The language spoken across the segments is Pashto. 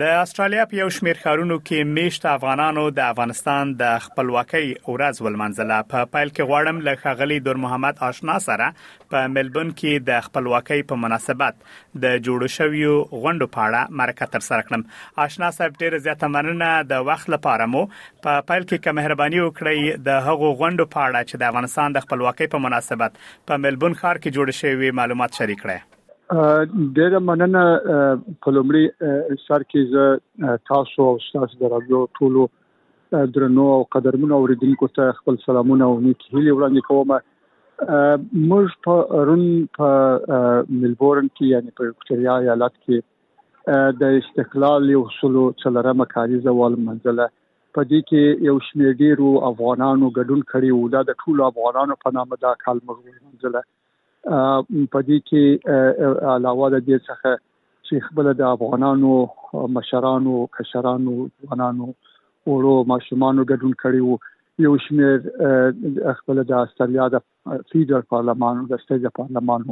د استرالیا په یو شمیر ښارونو کې میشت افغانانو د افغانستان د خپلواکۍ ورځ ولمنځله په پیل کې غواړم له ښاغلي دور محمد آشنا سره په ملبون کې د خپلواکۍ په مناسبت د جوړو شویو غونډو په اړه مرکه تر سره کړم آشنا صاحب ډیر زیاته مننه د وخت لپاره مو په پیل کې کوم مهرباني وکړئ د هغو غونډو په اړه چې د افغانستان د خپلواکۍ په مناسبت په ملبون ښار کې جوړ شوی معلومات شریک کړئ ډیره مننه په لومړي سر کې زه تاسو او تاسو د رادیو ټولو درنو او قدرمنو اوریدونکو ته خپل سلامونه او نیک هیلې وړاندې کوم موږ په رون په ملبورن کې یعنی په وکټوريا ایالت کې د استقلال یو سلو څلرمه کاریزه وال منځله په دې کې یو شمېر ډیرو افغانانو ګډون کړی او دا د ټولو افغانانو په نامه دا کال موږ منځله په دې کې علاوه د دې څخه چې خپل د افغانانو مشرانو کشرانو ځوانانو وړو ماشومانو ګډون کړی وو یو شمېر خپل د استرالیا د فیډر پارلمان د ستې د پارلمان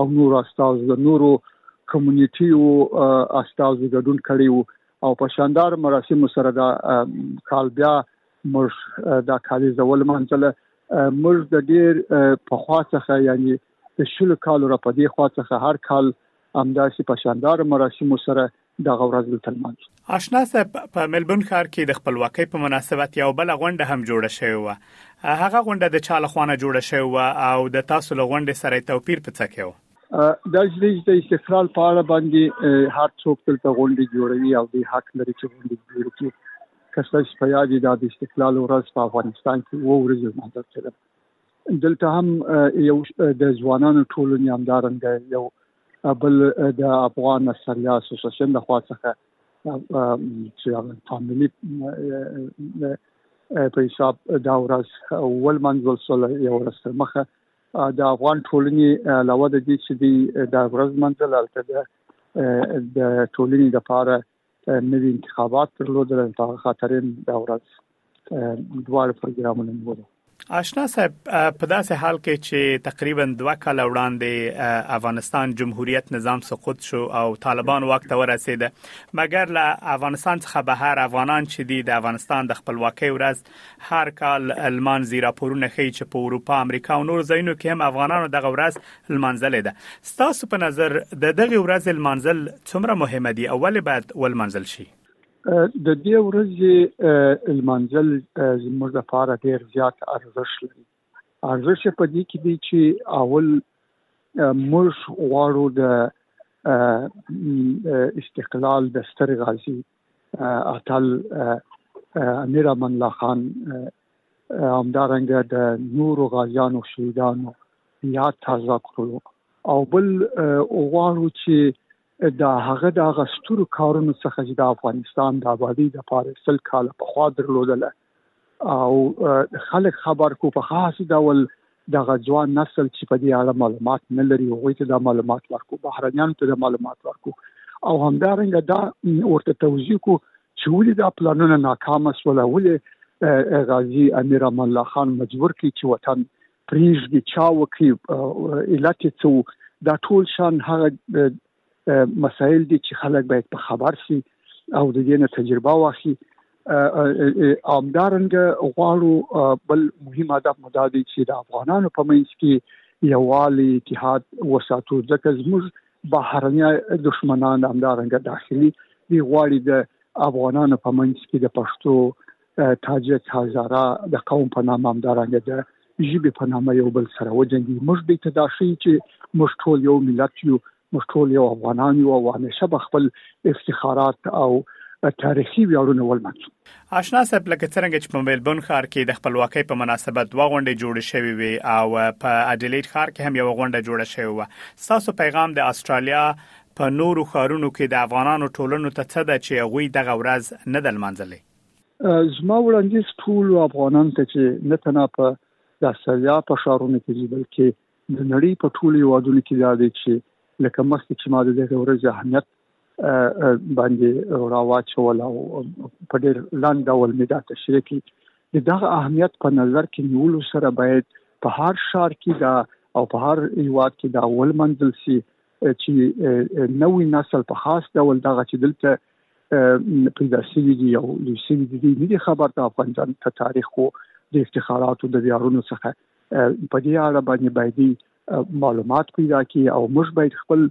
او نور استاذ د نورو کمیونټي او استاذ ګډون کړی وو او په شاندار مراسم سره دا کال بیا موږ دا کالیزه ولمانځله. موږ د ډېر پخوا څخه یعنی د شلو کالو را په دې خوا څخه هر کال همداسې په شاندارو مراسمو سره دغه ورځ دلته لمانځو. آشنا صاحب په ملبورن ښار کې د خپلواکۍ په مناسبت یوه بله غونډه هم جوړه شوې وه. هغه غونډه د چا له خوا نه جوړه شوې وه او د تاسو له غونډې سره یې توپیر په څه کې و؟ دجلیس د استقلال په اړه باندې هر څوک دلته غونډې جوړوي او دوی حق لري چې غونډې جوړې کړي. که ستاسو په یاد وي دا د استقلال ورځ په افغانستان کې اوه ورځې لمانځل کېده دلته هم یو د ځوانانو ټولنې همدارنګه یو بل د افغان سریا اسوسیاسیون د خوا څخه چې فاميلي په حساب دا ورځ ول منځل سول یو ورځ تر مخه د افغان ټولنې علاوه د دې چې د ورځ منځل البته د ټولنې لپاره نوي انتخابات درلودل په هغه خاطر هم دا ورځ دواړه پروګرامونه نیول آشنا صاحب په داسې حال کې چې تقریبا دوه کال وړاندې افغانستان جمهوریت نظام سقوط شو او طالبان واک ته ورسېده مګر له افغانستان څخه بهر افغانان چې دي د افغانستان د خپلواکۍ ورځ هر کال لمانځي راپورونه ښيي چې په اروپا امریکا او نور ځایونو کې هم افغانانو دغه ورځ لمانځلې ده ستاسو په نظر د دغه ورځ لمانځل څومره مهمه دي او ولې باید ولمانځل شي د دې ورځې لمانځل زموږ لپاره ډیر زیات ارزښت لري ارزښت په دې کې دی چې اول موږ غواړو د استقلال د ستر غازي اتل امیر امان الله خان همدارنګه د نورو غازیانو شهیدانو یاد تازه کړو او بل وغواړو چې دا هغه د غستور کارونو څخه چې د افغانستان د آبادی د پاره سل کال په خوا درلودله او خلک خبر کو په خاص ډول دغه ځوان نسل چې په دې اړه معلومات نه لري هغه ته د معلومات ورکو بهرنیان ته د معلومات ورکو او همدارنګه دا ورته توضیح کو چې ولې دا پلانونه ناکام شول ولې غازی امیر امان الله خان مجبور کی چې وطن پریږدي چا وکي علت څه دا ټول شان هغه مسایل دي چې خلک باید په خبر شي او د دې نه تجربه واخلي امدارنګ غواړو بل مهم هدف مو دا دی چې د افغانانو په منځ کې یووالی اتحاد وساتو ځکه زموږ بهرنیا دشمنان همدارنګه داخلي دی غواړي د افغانانو په منځ کې د پښتو تاجک هزاره د قوم په نامه همدارنګه د ژبې په نامه یو بل سره وجنګي موږ دې ته دا شي چې موږ ټول یو ملت یو موږ ټول یو افغانان یو او همیشه به خپل افتخارات او تاریخي ویاړونه ولمانځو آشنا صاحب لکه څنګه چې په ملبون ښار کې د خپلواکۍ په مناسبت دوه غونډې جوړې شوې وي او په اډیلیډ ښار کې هم یو غونډه جوړه شوې و تاسو پیغام د استرالیا په نورو ښارونو کې د افغانانو ټولنو ته څه ده چې هغوی دغه ورځ نه دلمنځلې زما وړاندیز ټولو افغانانو ته چې نه تنها په د استرالیا په ښارونو کې دي بلکې د نړۍ په ټولو هیوادونو کې دا دی چې لکه مخکې چې ما د دغه ورځ اهمیت باندې راواچول او په ډېر لاند ډول مې دا تشریح کړې د دغه اهمیت په نظر کې نیولو سره باید په هر شهر کې دا او په هر هیواد کې دا ول منځل سي چې نوی نسل په خاص ډول دغه چې دلته پیدا شوی دی او لسی دی دی نه خبر ته افغانستان ته تاریخ او د افتخاراتو د ویارونو څخه په دې اړه باندې باید معلومات پیدا کړي او موږ باید خپل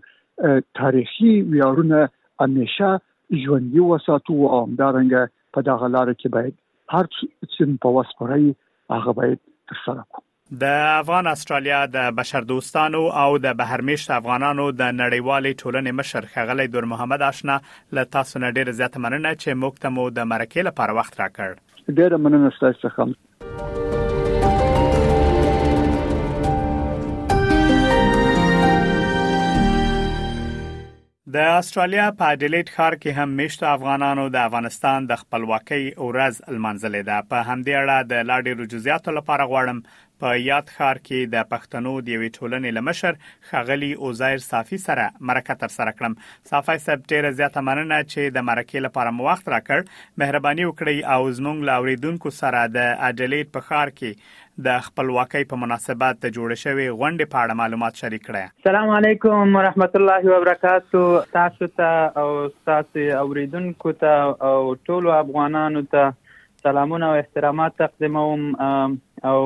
تاریخي ویارونه همیشه ژوندي وساتو او همدارنګه په دغه لار کې باید هر څه په وسپړی هغه باید تر سره کړو د افغان استرالیا د بشردوستانو او د بهرمیشت افغانانو د نړیوالې ټولنې مشر ښاغلی دور محمد آشنا له تاسو نه ډیره زیاته مننه چې موږ ته مو د مرکې لپاره وخت راکړ ډیره مننه ستاسو څخه د استرالیا په اډیلیډ ښار کې هم میشتو افغانانو د افغانستان د خپلواکۍ ورځ لمانځلې ده په همدې اړه د لا ډیرو جزئیاتو لپاره غواړم په یاد ښار کې د پښتنو د یوې ټولنې لمشر خغلی اوزایر صافی سره مرکه تر سره کړم صافی صاحب ډیره زیاته مننه چې د مرکې لپاره مو وخت راکړ مهرباني وکړئ او زمونږ لاوریدونکو سره د اډلیټ په ښار کې د خپلواکۍ په مناسبت د جوړې شوې غونډې په اړه معلومات شریک کړئ. سلام علیکم ورحمت الله وبرکاته تاسو ته او ستاسو اوریدونکو ته او ټولو افغانانو ته سلامونه او احترامات تقدیموم او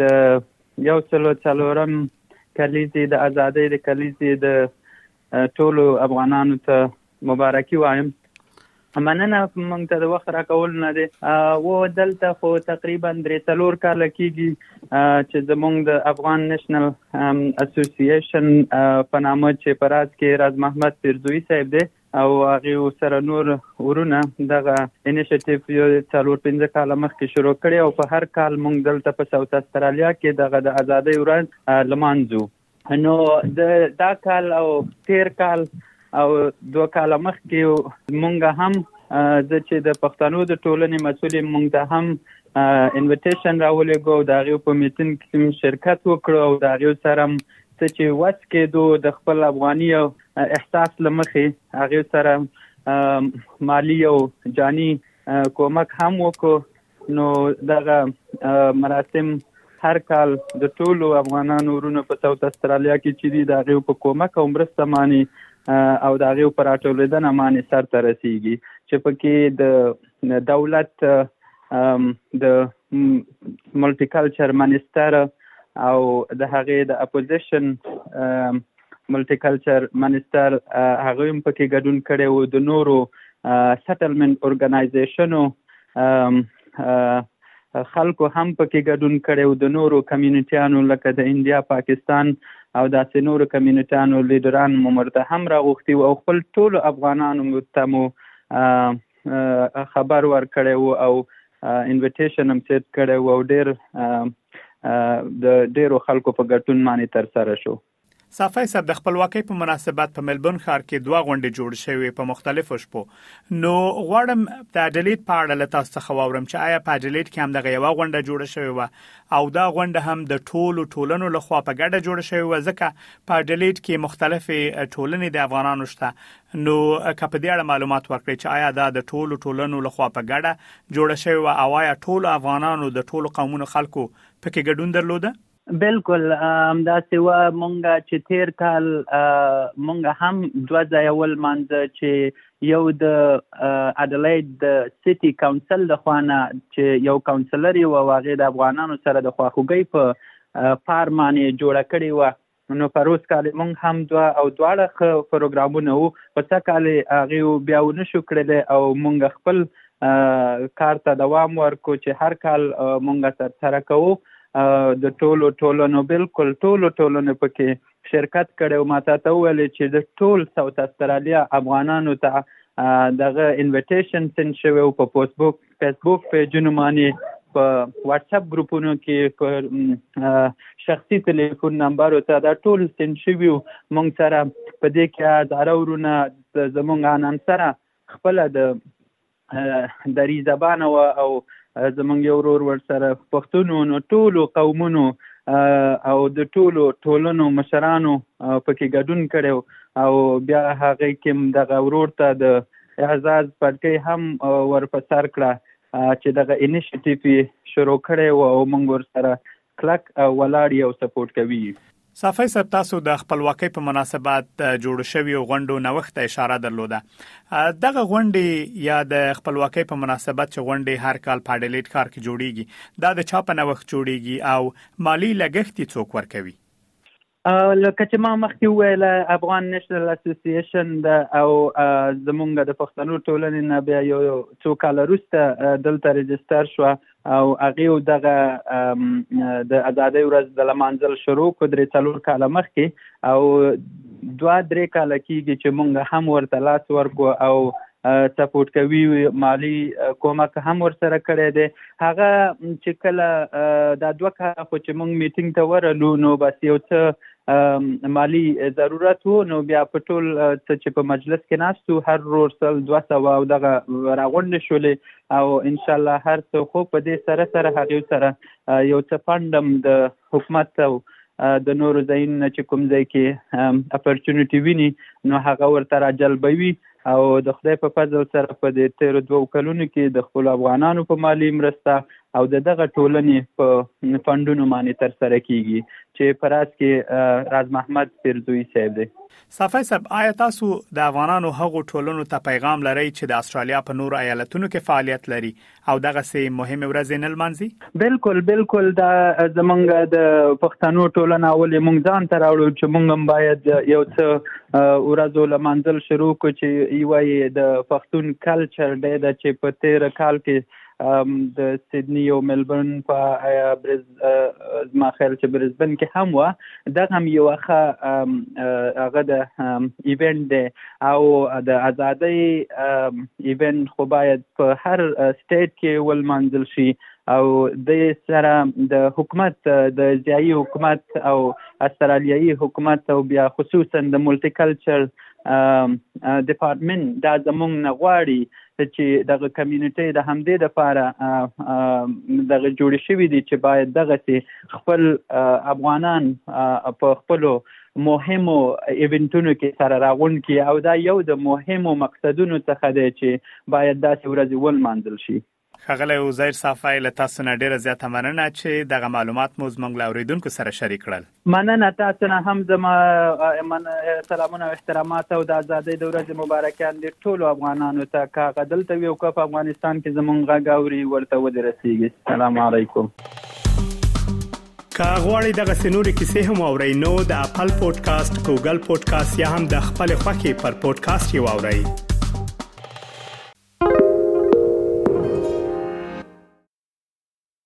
د یو سلو څلورم کلیزې د ازادۍ د کلیزې د ټولو افغانانو ته مبارکي وایم مننه مونږ ته د وخت راکول نه دی او دلته خو تقریبا درې څلور کاله کیږي چې زمونږ د افغان نېشنل اسوسییشن په نامه چې په راز کې راز محمد پیرزوی صاحب دی او هغه سره نور ورونه دغه انیشیټیو یو څلور پنځه کال مخکې شروع کړي او په هر کال مونږ دلته په ساوث استرالیا کې دغه د ازادۍ ورځ لمانځو نو د دا کال او تیر کال او دوه کال مخکې مونږ هم زه چې د پښتنو د ټولنې مسولې مونږ ته هم انویټیشن راولېږو او د هغې په میټین کې شرکت وکړو او د هغې سره څه چې وس کېدو د خپل افغاني او احساس لمخې هغې سره مالی او جانی کومک هم وکړو نو دغه مراسم هر کال د ټولو افغانانو ورونو په ساوت استرالیا کې چې دي د هغې په کومک او مرسته معنی او د هغې په راټولېدنه معنی سر ته رسیږي چې پکې د دولت د ملټي کلچر منستر او د هغې د اپوزیشن ملټي کلچر منسټر هغه هم پکې ګډون کړی وو د نورو سټلمنټ اورګنایزیشنو خلکو هم پکې ګډون کړی وو د نورو کمیونټیانو لکه د انډیا پاکستان او داسې نورو کمیونټیانو لیډران مو مرته هم راغوښتي او خپل ټولو افغانانو ته مو خبر ورکړی وو او انویټیشن هم سیټ کړی وو او ډیر د ډیرو خلکو په ګټون باندې تر سره شو صافی صاحب د خپلواکۍ په مناسبت په ملبون ښار کې دوه غونډې جوړې شوې په مختلفو شپو نو غواړم د اډلیډ په اړه له تاسو څخه واورم چې آیا په اډلیډ کې هم دغه یوه غونډه جوړه شوې وه او دا غونډه هم د ټولو ټولنو لخوا په ګډه جوړه شوې وه ځکه په اډلیډ کې مختلفې ټولنې د افغانانو شته نو که په دې اړه معلومات ورکړئ چې آیا دا د ټولو ټولنو لخوا په ګډه جوړه شوې وه او آیا ټولو افغانانو د ټولو قومونو خلکو پکې ګډون درلوده بلکل همداسې وه مونږ چې تیر کال مونږ هم دوه ځایه ولمانځه چې یو د اډلید د سیټي کونسل د خوانه چې یو کونسلر یو واغې د افغانانو سره د خواخوږی په پار معنی جوړه کړی و نو پروس کال مونږ هم دوا او دواړه خ پروګرامونه وو په څه کال هغه بیا ونه شو کړل او مونږ خپل کار ته دوام ورکو چې هر کال مونږه تر سره کوو د ټولو ټولنو بالکل ټولو ټولنو پکې شرکت کړی او ماته ته ویل چې د ټول ساوت استرالیا افغانانو ته دغه انویټیشن سند شوی او په فیسبوک فیسبوک پیجونو باندې په واتس اپ ګروپونو کې په شخصي ټلیفون نمبر ته دا ټول سند شوی مونږ سره په دې کې هزاره ورونه زمونږ انان سره خپله د دری زبانه و او زمونږ یو ورور ورسره پښتونو نو ټولو قومونو او د ټولو ټولنو مشرانو پکې ګډون کړو او بیا هغه کوم دغه ورور ته د اعزاز پټکي هم ورپسر کړه چې دغه انیشیټیو شروع کړي او موږ ورسره کلک ولاړ یی او سپورټ کوی یی. صافی صاحب تاسو د خپلواکۍ په مناسبت د جوړو شویو غونډو نوښت ته اشاره درلوده دغه غونډې یا د خپلواکۍ په مناسبت چې غونډې هر کال په اډیلیډ ښار کې جوړیږي دا د چا په نوښت جوړیږي او مالي لګښت یې څوک ورکوي؟ لکه چې ما مخکې وویل افغان نېشنل اسوسییشن ده او زمونږ د پښتنو ټولنې نه بیا یو څو کاله وروسته دلته رجسټر شوه او هغې دغه د ازادۍ ورځ د لمانځل شروع کړو درې څلور کاله مخکې او دوه درې کاله کېږي چې مونږ هم ورته لاس ورکو او سپورټ کوي مالی کومک هم ورسره کړی دی هغه چې کله دا دوه کاله خو چې موږ میټینګ ته ورلو نو بس یو څه مالی ضرورت وو نو بیا په ټول څه چې په مجلس کې ناستو هر رور سل دوه سوه او دغه راغونډې شولې او انشاءالله هر څه خو په دې سره سره هغې سره یو څه فنډم د حکومت او د نورو ځایونو نه چې کوم ځای کې اپرچونټي ویني نو هغه ورته راجلبوي او د خدای په فضل سره په دې تیرو دوو کلونو کې د خپل افغانانو په مالی مرسته او د دغه ټولنې په فندونو باندې تر سره کیږي چې پراس کې راز محمد پیرزوی صاحب دی صفای صاحب آیا تاسو د افغانانو هغو ټولنو ته پیغام لرئ چې د استرالیا په نورو ایالتونو کې فعالیت لري او دغسې مهمې ورځې نه لمانځي؟ بلکل بلکل دا زمونږ د پښتنو ټولنه اولې مونږ ځان ته راوړو چې مونږ هم باید یو څه ورځو لمانځل شروع کو چې یو یې د پښتون کلچر دی دا چې په تیر کال کې د سیدنی او ملبورن په برز زما خیال چې برزبن کې هم و دغه هم یو ښه هغه د ایونت دی او د ازادۍ ایونت خو باید په هر سټیټ کې ولمانځل شي او د سره د حکومت د ځایي حکومت او استرالیایي حکومت او بیا خصوصا د ملټي کلچر ډپارټمنټ دا زمونږ نه غواړي چې دغه کمیونټۍ د همدې لپاره دغه جوړې شوې دي چې باید دغسې خپل افغانان په خپلو مهمو ایونټونو کې سره راغونډ کړي او دا یو د مهمو مقصدونو څخه دی چې باید داسې ورځې ولمانځل شي ښاغلی عزیر صافی له تاسو نه ډیره زیاته مننه چې دغه معلومات مو زموږ له اوریدونکو سره شریک کړل مننه تاسو نه هم زما سلامونه او احترامات او د ازادۍ د ورځې مبارکیان دي ټولو افغانانو ته که هغه دلته وي او که په افغانستان کې زمونږ غږ اوري ورته ودې رسیږي سلام علیکم که غواړئ دغه سنوري کیسې هم او رینو د خپل پودکاسټ ګوګل پودکاسټ یا هم د خپل خاكي پر پودکاسټ یو اورئ